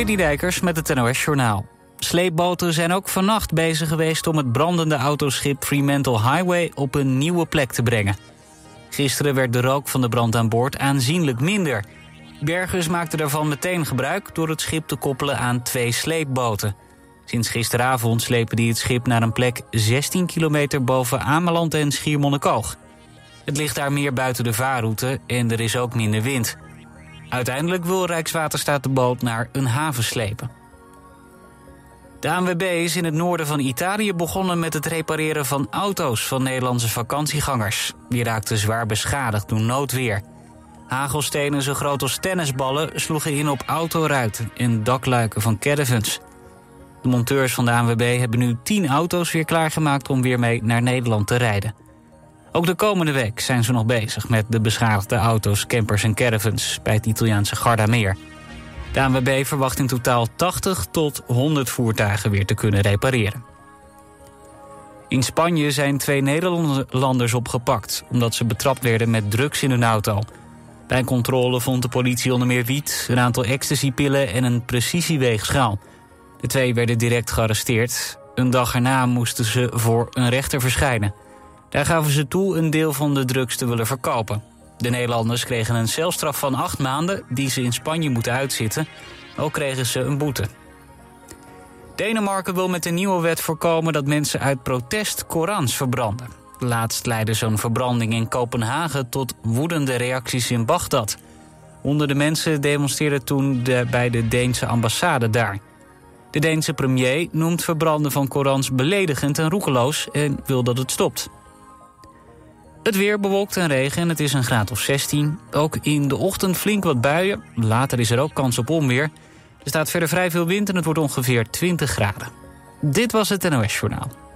Dijkers met het NOS Journaal. Sleepboten zijn ook vannacht bezig geweest om het brandende autoschip Fremantle Highway op een nieuwe plek te brengen. Gisteren werd de rook van de brand aan boord aanzienlijk minder. Bergers maakten daarvan meteen gebruik door het schip te koppelen aan twee sleepboten. Sinds gisteravond slepen die het schip naar een plek 16 kilometer boven Ameland en Schiermonnikoog. Het ligt daar meer buiten de vaarroute en er is ook minder wind. Uiteindelijk wil Rijkswaterstaat de boot naar een haven slepen. De ANWB is in het noorden van Italië begonnen met het repareren van auto's van Nederlandse vakantiegangers. Die raakten zwaar beschadigd door noodweer. Hagelstenen zo groot als tennisballen sloegen in op autoruiten en dakluiken van caravans. De monteurs van de ANWB hebben nu 10 auto's weer klaargemaakt om weer mee naar Nederland te rijden. Ook de komende week zijn ze nog bezig met de beschadigde auto's, campers en caravans bij het Italiaanse Gardameer. De ANWB verwacht in totaal 80 tot 100 voertuigen weer te kunnen repareren. In Spanje zijn twee Nederlanders opgepakt omdat ze betrapt werden met drugs in hun auto. Bij controle vond de politie onder meer wiet, een aantal ecstasypillen en een precisieweegschaal. De twee werden direct gearresteerd. Een dag erna moesten ze voor een rechter verschijnen. Daar gaven ze toe een deel van de drugs te willen verkopen. De Nederlanders kregen een celstraf van acht maanden die ze in Spanje moeten uitzitten. Ook kregen ze een boete. Denemarken wil met de nieuwe wet voorkomen dat mensen uit protest Korans verbranden. Laatst leidde zo'n verbranding in Kopenhagen tot woedende reacties in Bagdad. Honderden mensen demonstreerden toen de, bij de Deense ambassade daar. De Deense premier noemt verbranden van Korans beledigend en roekeloos en wil dat het stopt. Het weer bewolkt en regen en het is een graad of 16. Ook in de ochtend flink wat buien. Later is er ook kans op onweer. Er staat verder vrij veel wind en het wordt ongeveer 20 graden. Dit was het NOS Journaal.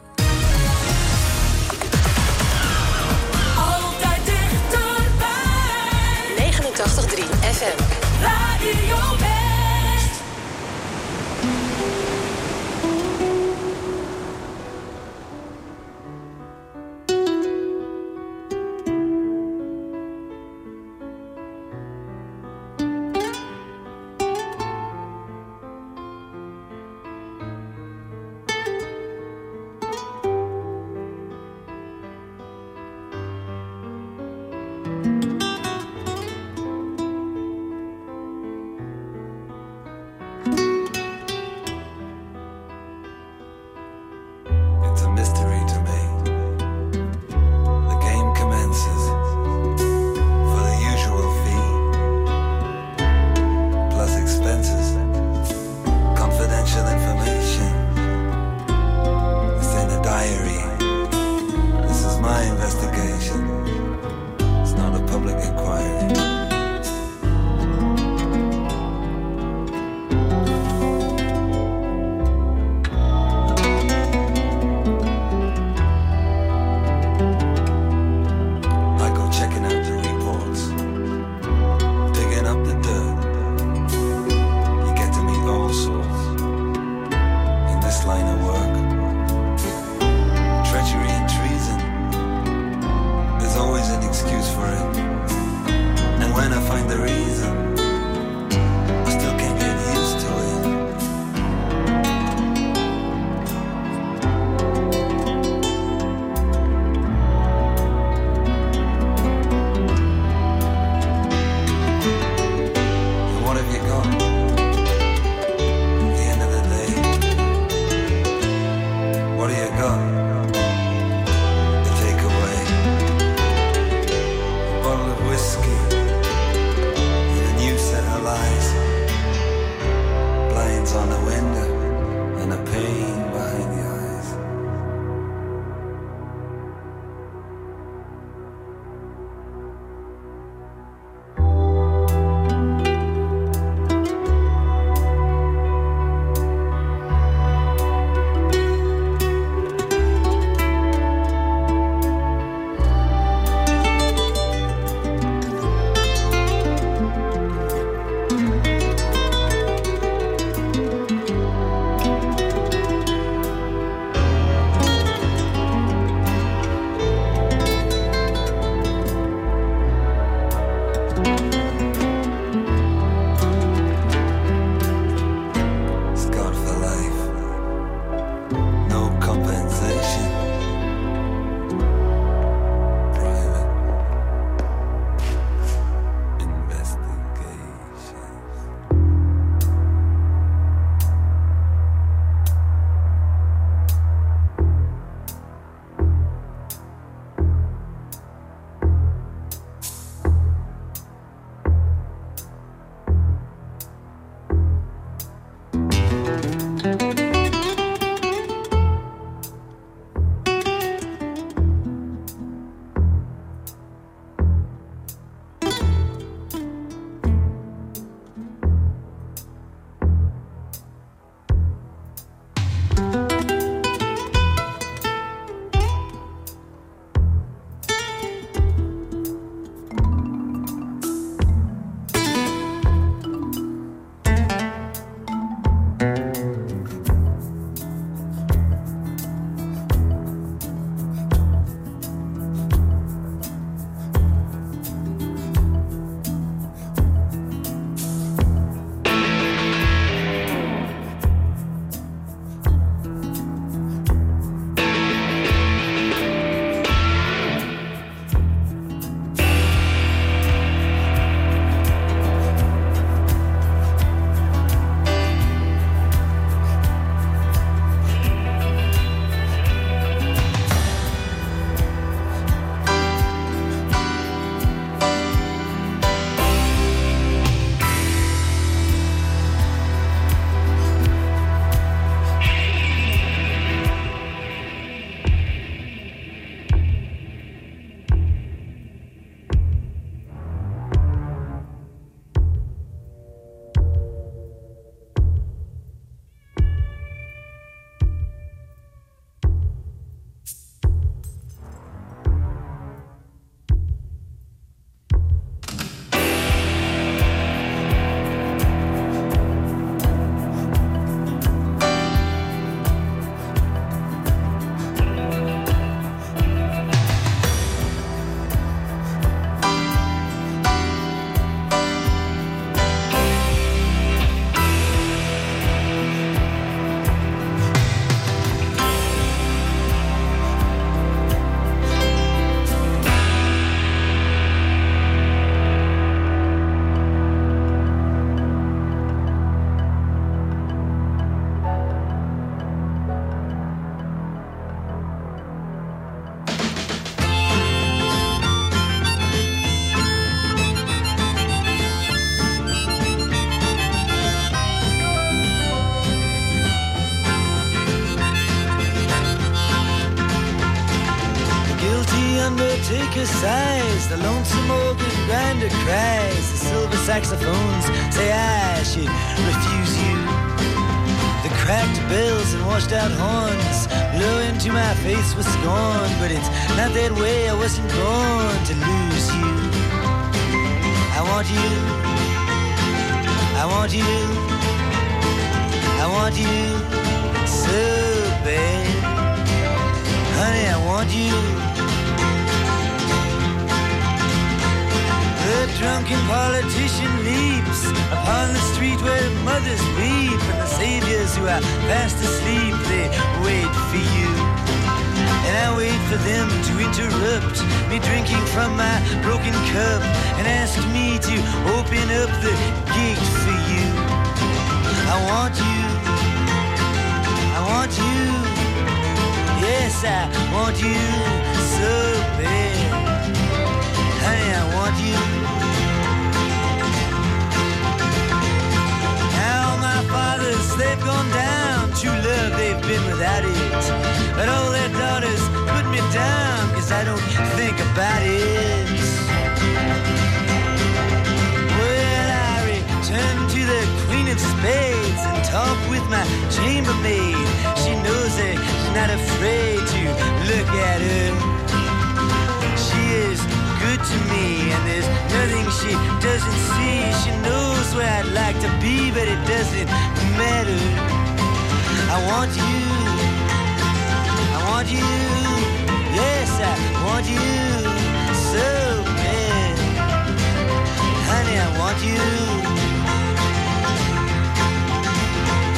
Think about it. Well, I return to the Queen of Spades and talk with my chambermaid. She knows that she's not afraid to look at her. She is good to me, and there's nothing she doesn't see. She knows where I'd like to be, but it doesn't matter. I want you. I want you. Yes, I want you so bad. Honey, I want you.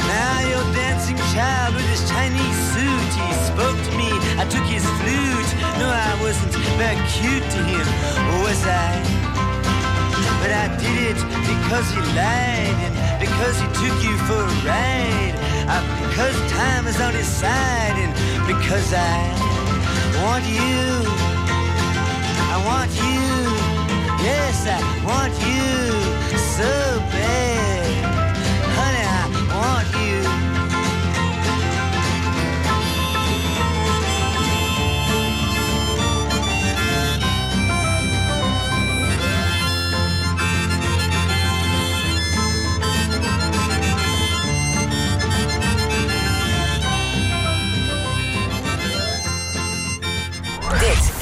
Now your dancing child with his Chinese suit, he spoke to me. I took his flute. No, I wasn't very cute to him, was I? But I did it because he lied and because he took you for a ride. Uh, because time is on his side and because I want you. I want you. Yes, I want you so bad.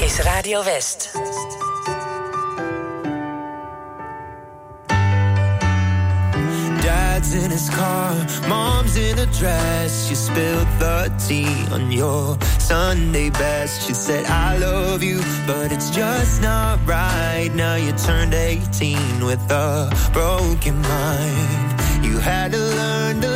Is Radio West. Dad's in his car, mom's in a dress. She spilled the tea on your Sunday best. She said, I love you, but it's just not right. Now you turned 18 with a broken mind. You had to learn to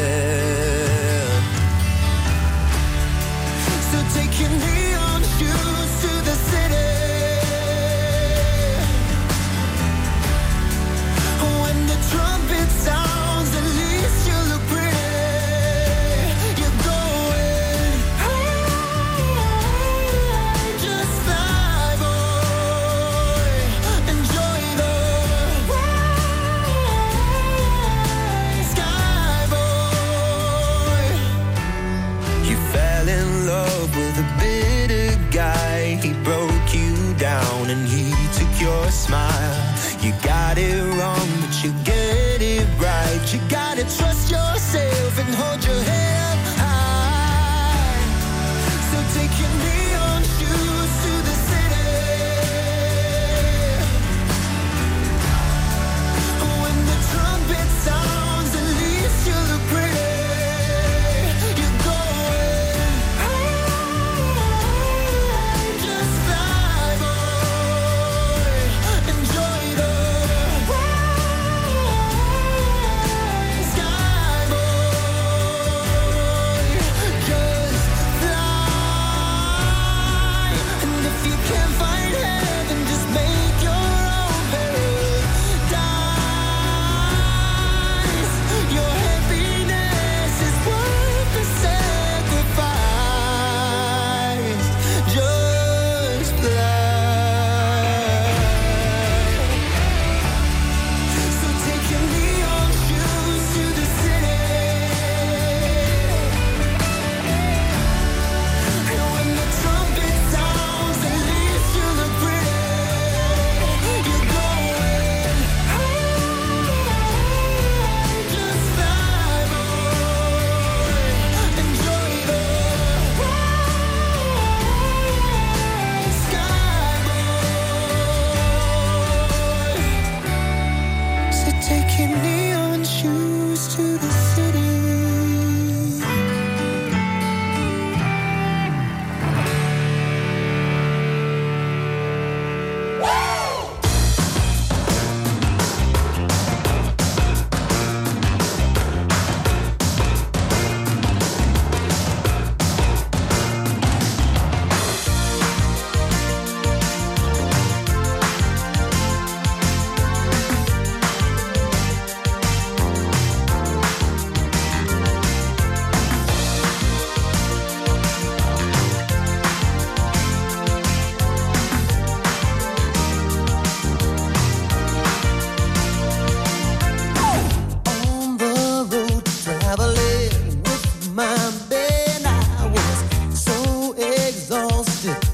Exhausted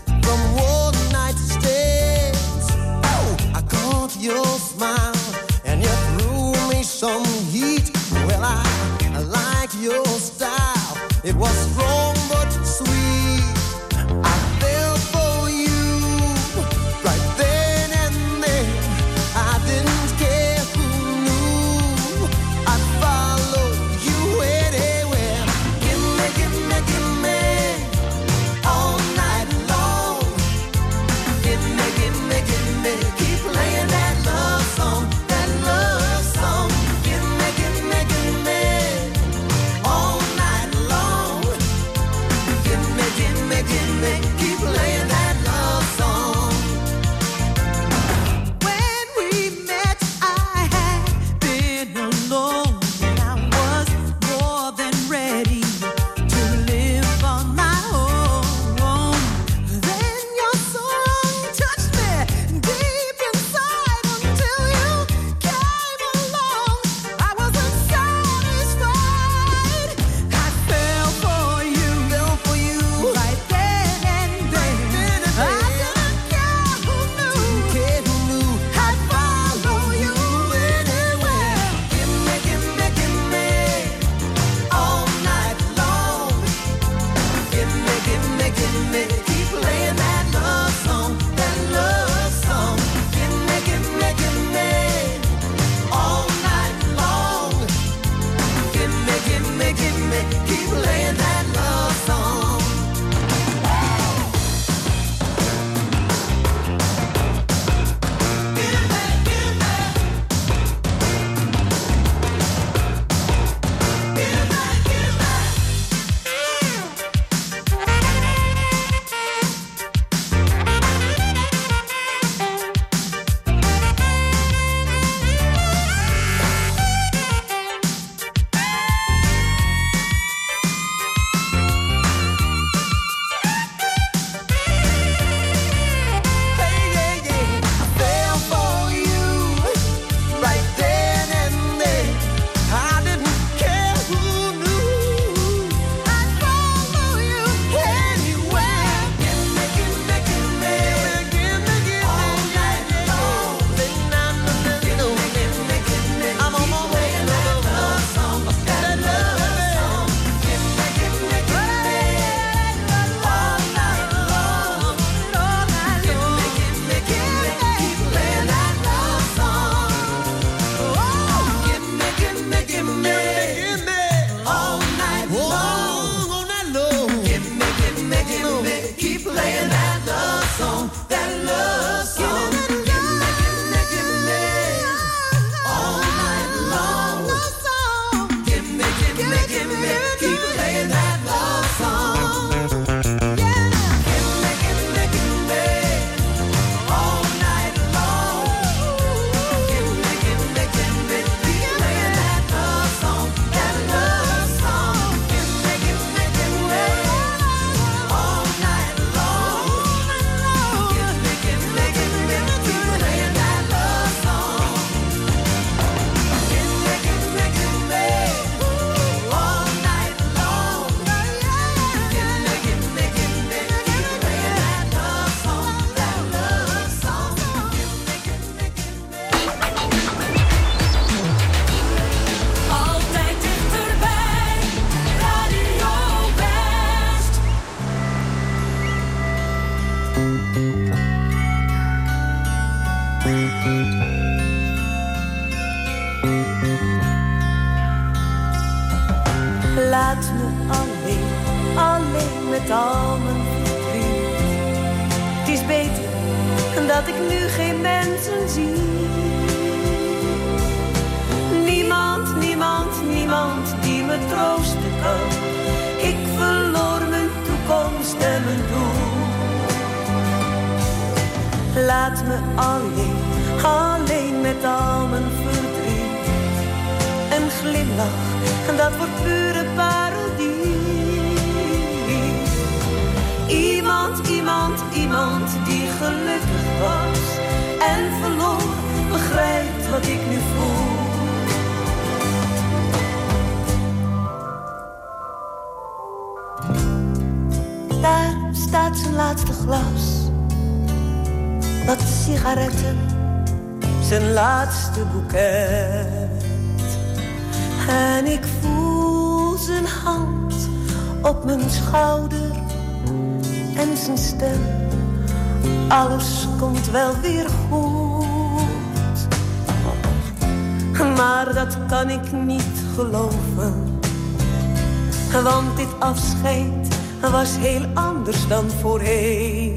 dit afscheid was heel anders dan voorheen.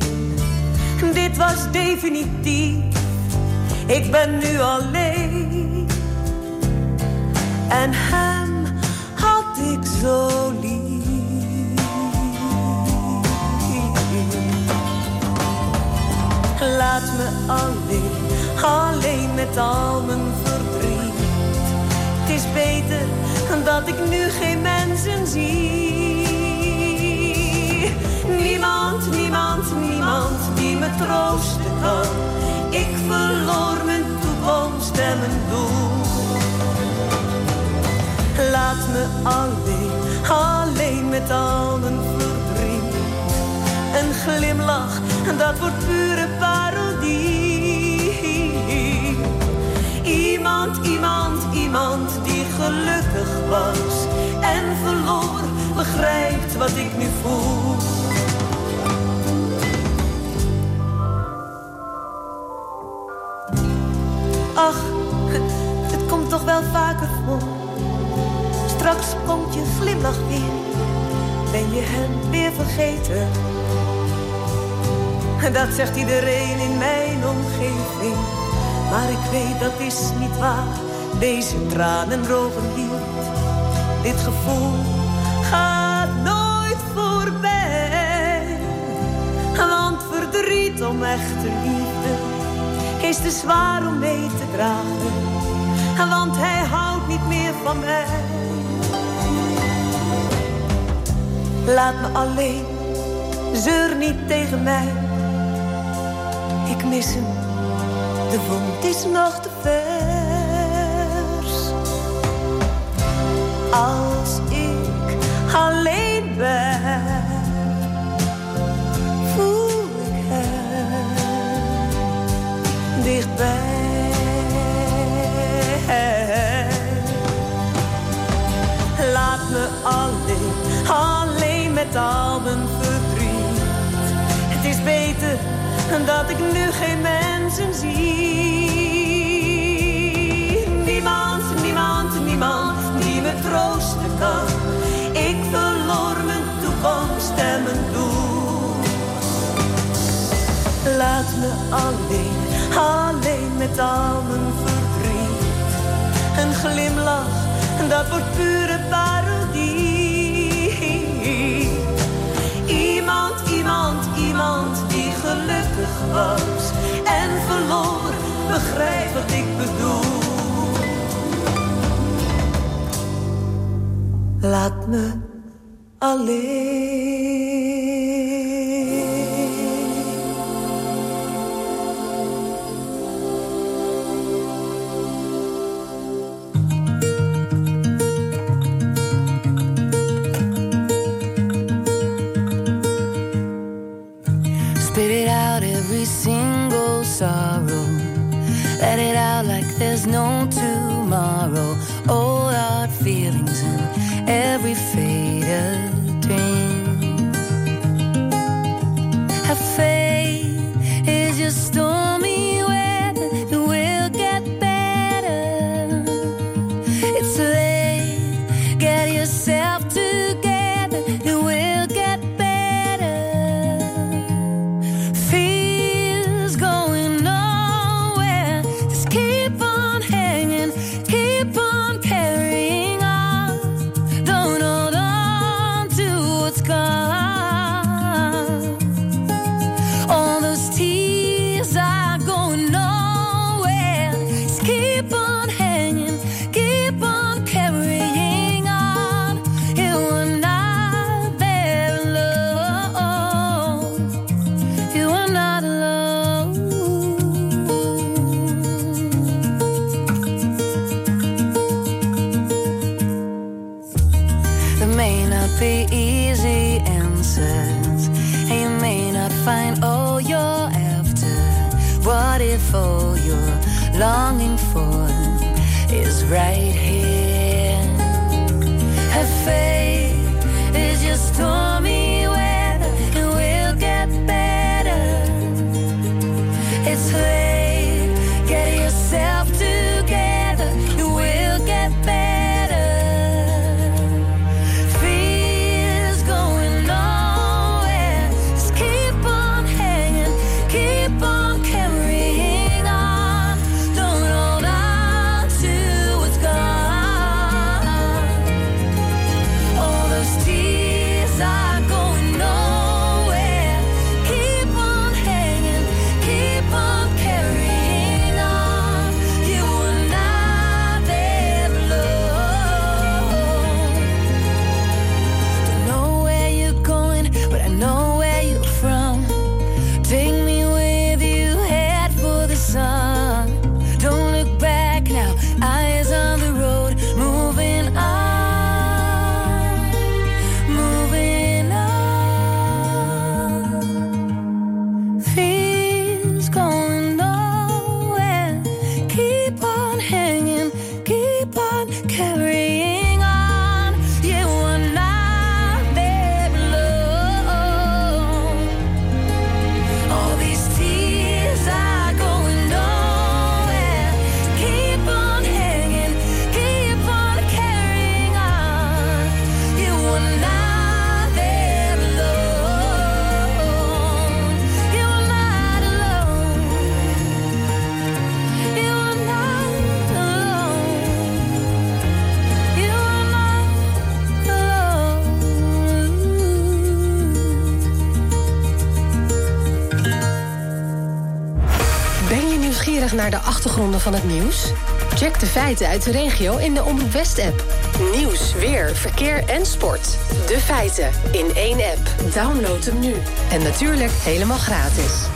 Dit was definitief. Ik ben nu alleen. En hem had ik zo lief. Laat me alleen, alleen met al mijn verdriet. Het is beter dat ik nu geen mensen zie. Niemand, niemand, niemand die me troosten kan. Ik verloor mijn toekomst en mijn doel. Laat me alleen, alleen met al mijn verdriet. Een glimlach, dat wordt pure parodie. Iemand, iemand, iemand die gelukkig was en verloor, begrijpt wat ik nu voel. Ach, het komt toch wel vaker voor. Straks komt je glimlach weer, ben je hem weer vergeten. Dat zegt iedereen in mijn omgeving. Maar ik weet dat is niet waar. Deze tranen drogen niet. Dit gevoel gaat nooit voorbij. Want verdriet om echte liefde is te zwaar om mee te dragen. Want hij houdt niet meer van mij. Laat me alleen, zeur niet tegen mij. Ik mis hem, de wond is nog te vers. Als ik alleen ben, voel ik hem dichtbij. Laat me alleen, alleen met al mijn verdriet. Het is beter dat ik nu geen mensen zie. Laat me alleen, alleen met al mijn verdriet. Een glimlach, dat wordt pure parodie. Iemand, iemand, iemand die gelukkig was en verloor, begrijp wat ik bedoel. Laat me alleen. Van het nieuws? Check de feiten uit de regio in de Omroep West-app. Nieuws, weer, verkeer en sport. De feiten in één app. Download hem nu. En natuurlijk helemaal gratis.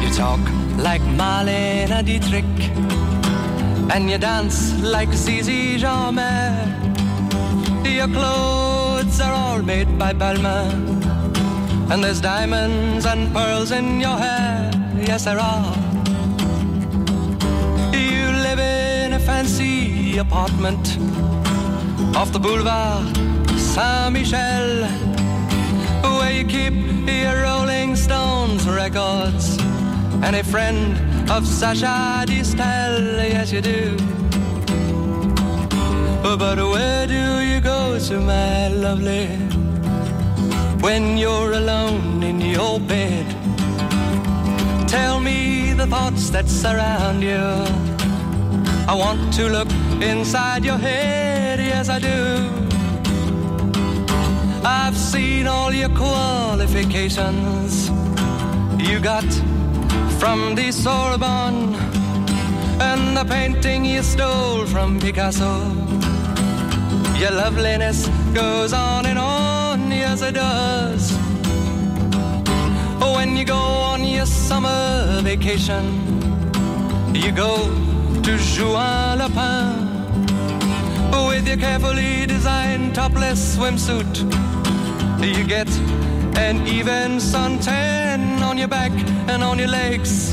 You talk like Marlena Dietrich, and you dance like Zizi Jeanmaire. Your clothes are all made by Balmain, and there's diamonds and pearls in your hair. Yes, there are. You live in a fancy apartment off the boulevard Saint Michel, where you keep your Rolling Stones records and a friend of Sacha Distel. Yes, you do. But where do you go to, my lovely, when you're alone in your bed? Tell me the thoughts that surround you. I want to look inside your head, yes, I do. I've seen all your qualifications you got from the Sorbonne and the painting you stole from Picasso. Your loveliness goes on and on, yes, it does. When you go on your summer vacation, you go to Juan-les-Pins with your carefully designed topless swimsuit. You get an even suntan on your back and on your legs.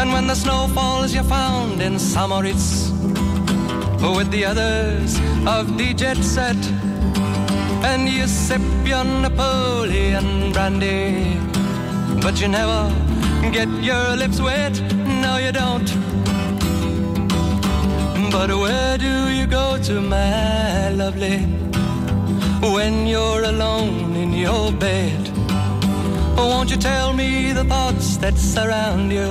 And when the snow falls, you're found in St. Moritz with the others of the jet set. And you sip your Napoleon brandy, but you never get your lips wet. No, you don't. But where do you go to, my lovely, when you're alone in your bed? Won't you tell me the thoughts that surround you?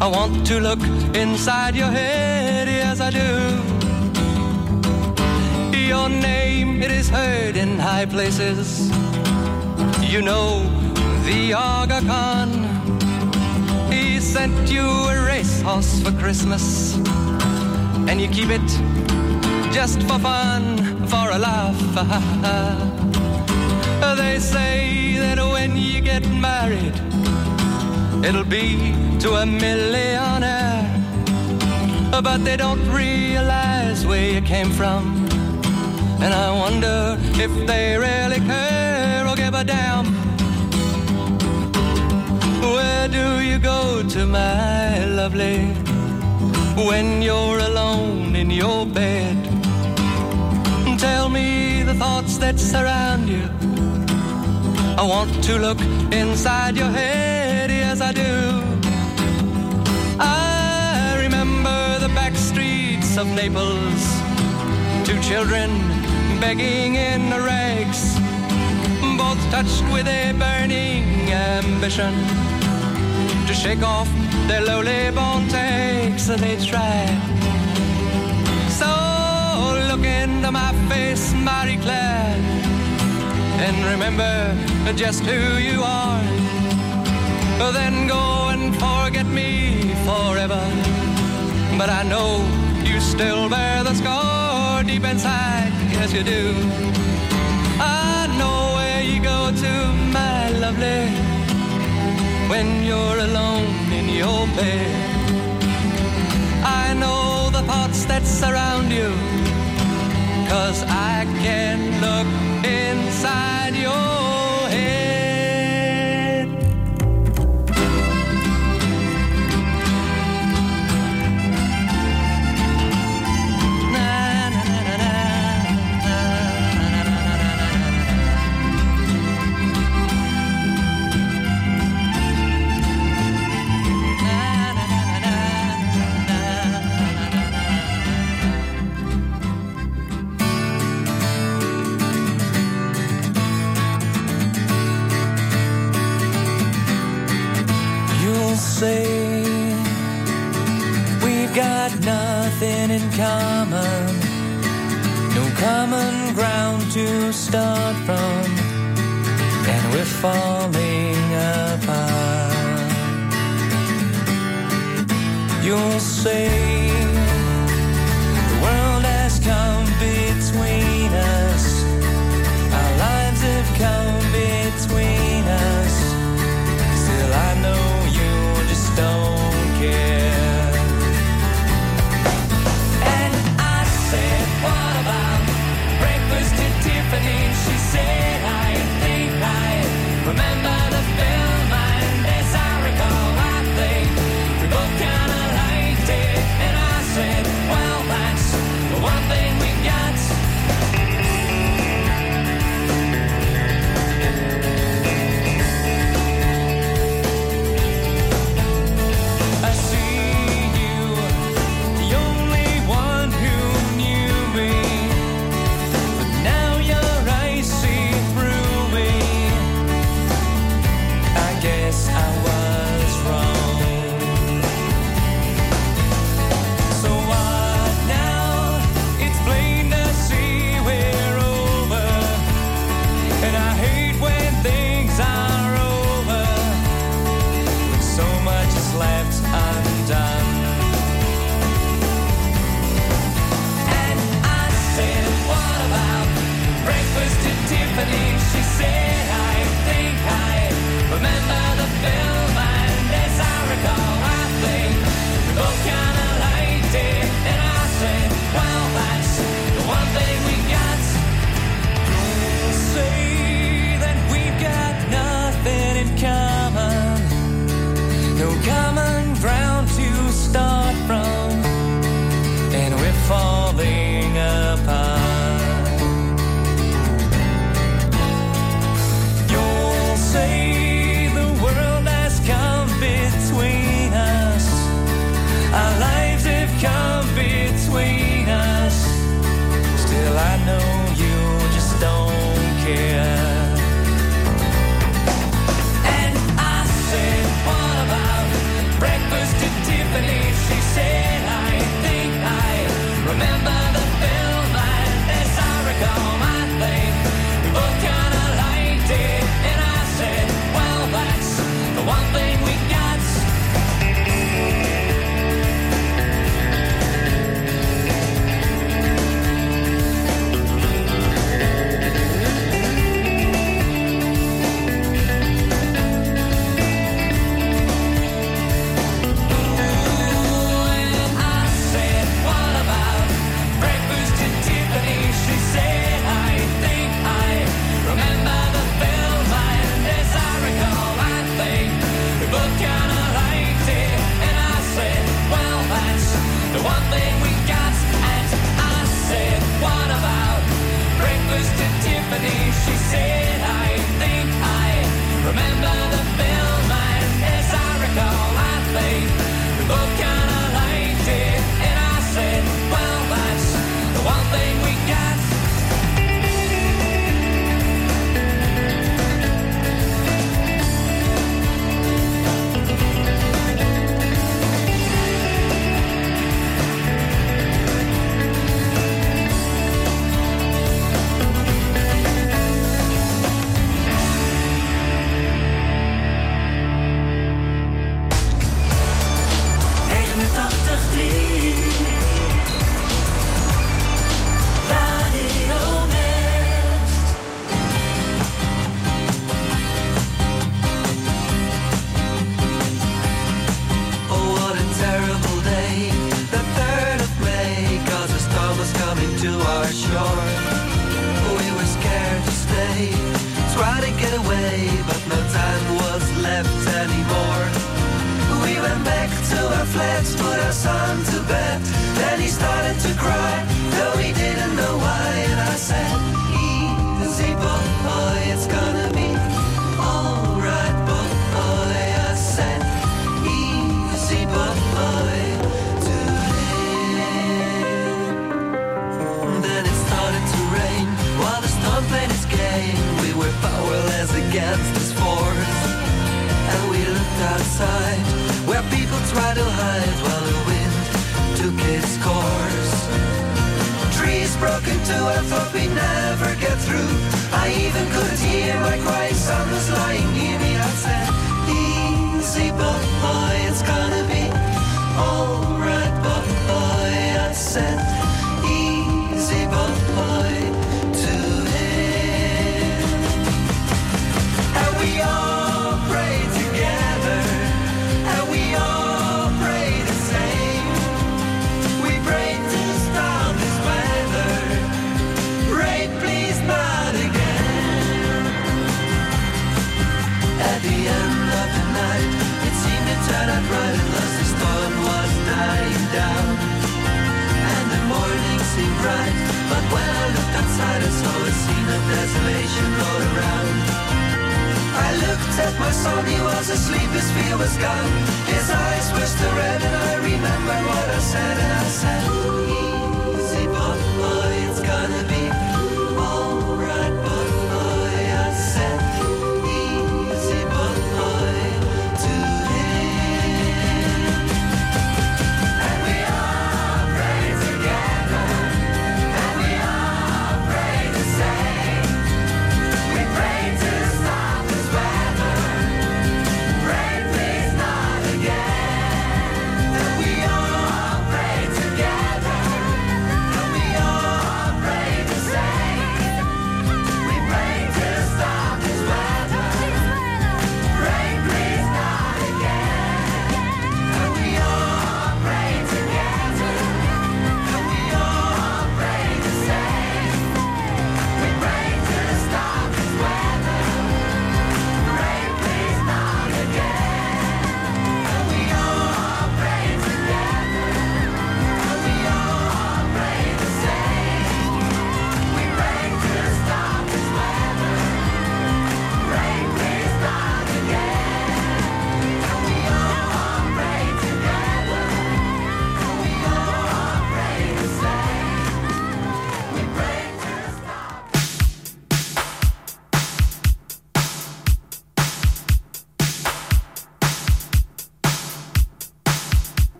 I want to look inside your head, yes, I do. Your name, it is heard in high places. You know the Aga Khan. He sent you a racehorse for Christmas, and you keep it just for fun, for a laugh. They say that when you get married, it'll be to a millionaire. But they don't realize where you came from. And I wonder if they really care or give a damn. Where do you go to, my lovely, when you're alone in your bed? Tell me the thoughts that surround you. I want to look inside your head, yes, I do. I remember the back streets of Naples, two children begging in the rags, both touched with a burning ambition to shake off their lowly born takes. So they tried. So look into my face, Marie Claire, and remember just who you are. Then go and forget me forever. But I know you still bear the scar deep inside. Yes, you do. I know where you go to, my lovely, when you're alone in your bed. I know the thoughts that surround you, cause I can look inside your common, no common ground to start from, and we're falling apart. You'll say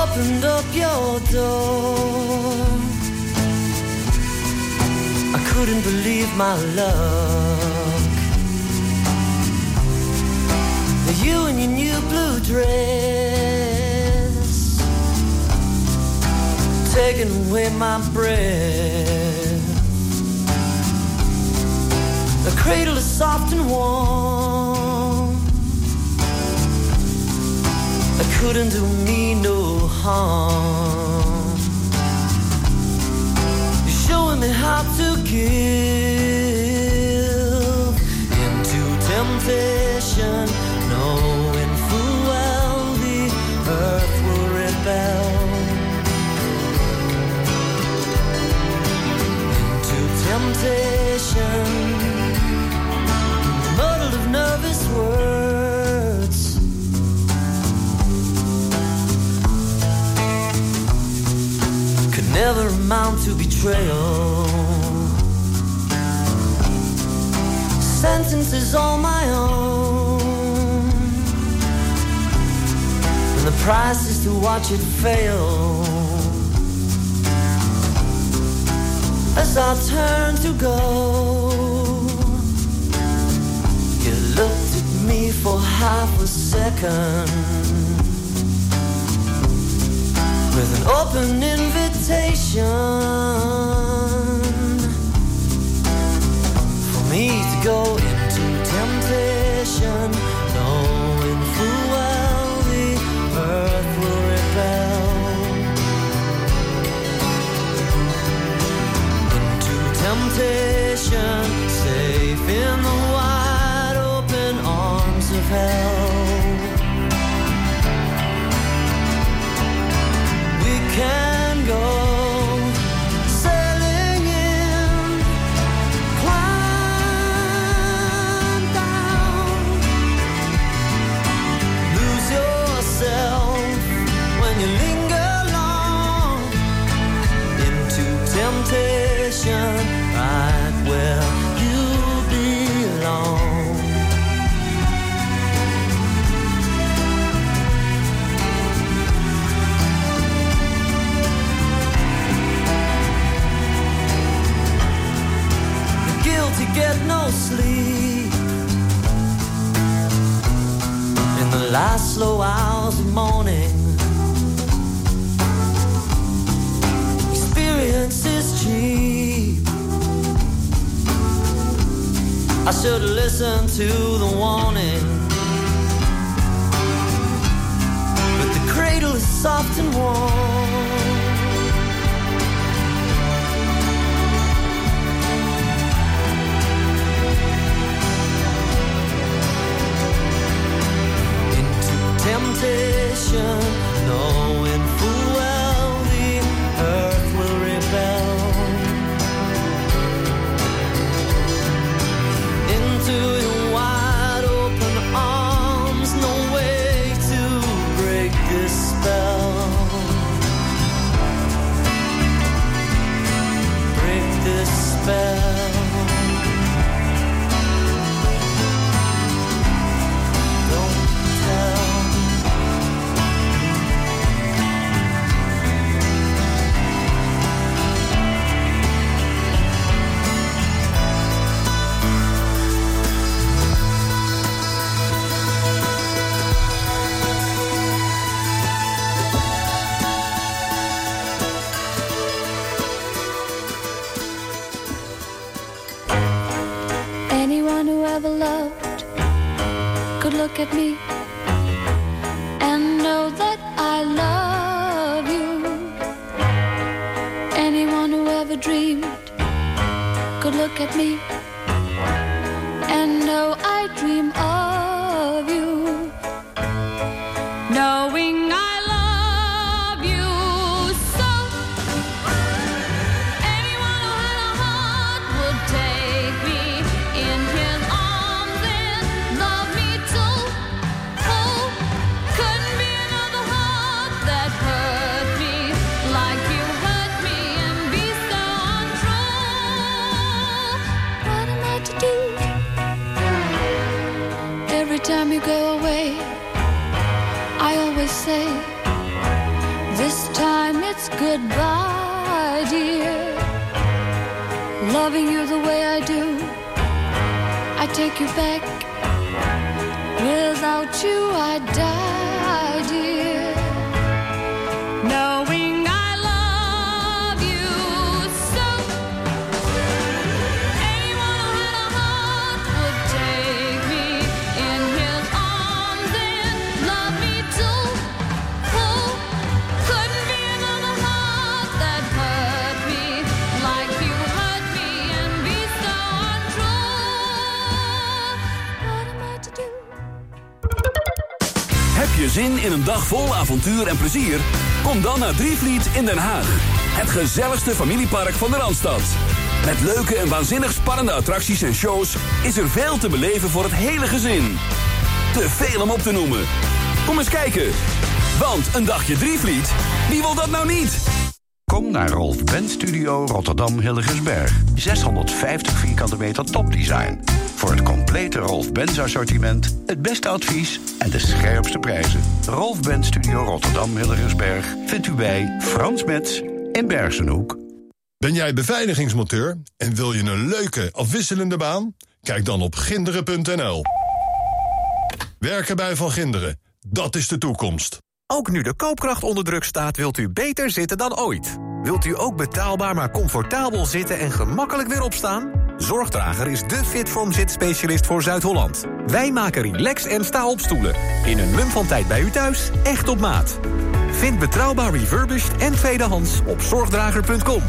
Opened up your door. I couldn't believe my luck. You in your new blue dress, taking away my breath. The cradle is soft and warm. Couldn't do me no harm. You're showing me how to give into temptation, knowing full well the earth will rebel. Into temptation, never amount to betrayal. Sentences on my own, and the price is to watch it fail. As I turn to go, you looked at me for half a second with an open invitation for me to go into temptation, knowing full well the earth will rebel. Into temptation, safe in can go last slow hours of morning. Experience is cheap. I should have listened to the warning. But the cradle is soft and warm. This time it's goodbye, dear. Loving you the way I do, I take you back. Without you, I die, zin in een dag vol avontuur en plezier? Kom dan naar Drievliet in Den Haag. Het gezelligste familiepark van de Randstad. Met leuke en waanzinnig spannende attracties en shows is er veel te beleven voor het hele gezin. Te veel om op te noemen. Kom eens kijken. Want een dagje Drievliet, wie wil dat nou niet? Naar Rolf Benz Studio Rotterdam Hilligensberg. 650 vierkante meter topdesign. Voor het complete Rolf Benz assortiment, het beste advies en de scherpste prijzen. Rolf Benz Studio Rotterdam Hilligensberg vindt u bij Frans Metz in Bergenhoek. Ben jij beveiligingsmonteur en wil je een leuke, afwisselende baan? Kijk dan op ginderen.nl. Werken bij Van Ginderen, dat is de toekomst. Ook nu de koopkracht onder druk staat, wilt u beter zitten dan ooit. Wilt u ook betaalbaar maar comfortabel zitten en gemakkelijk weer opstaan? Zorgdrager is de Fitform zitspecialist voor Zuid-Holland. Wij maken relax en sta op stoelen. In een mum van tijd bij u thuis, echt op maat. Vind betrouwbaar refurbished en tweedehands op zorgdrager.com.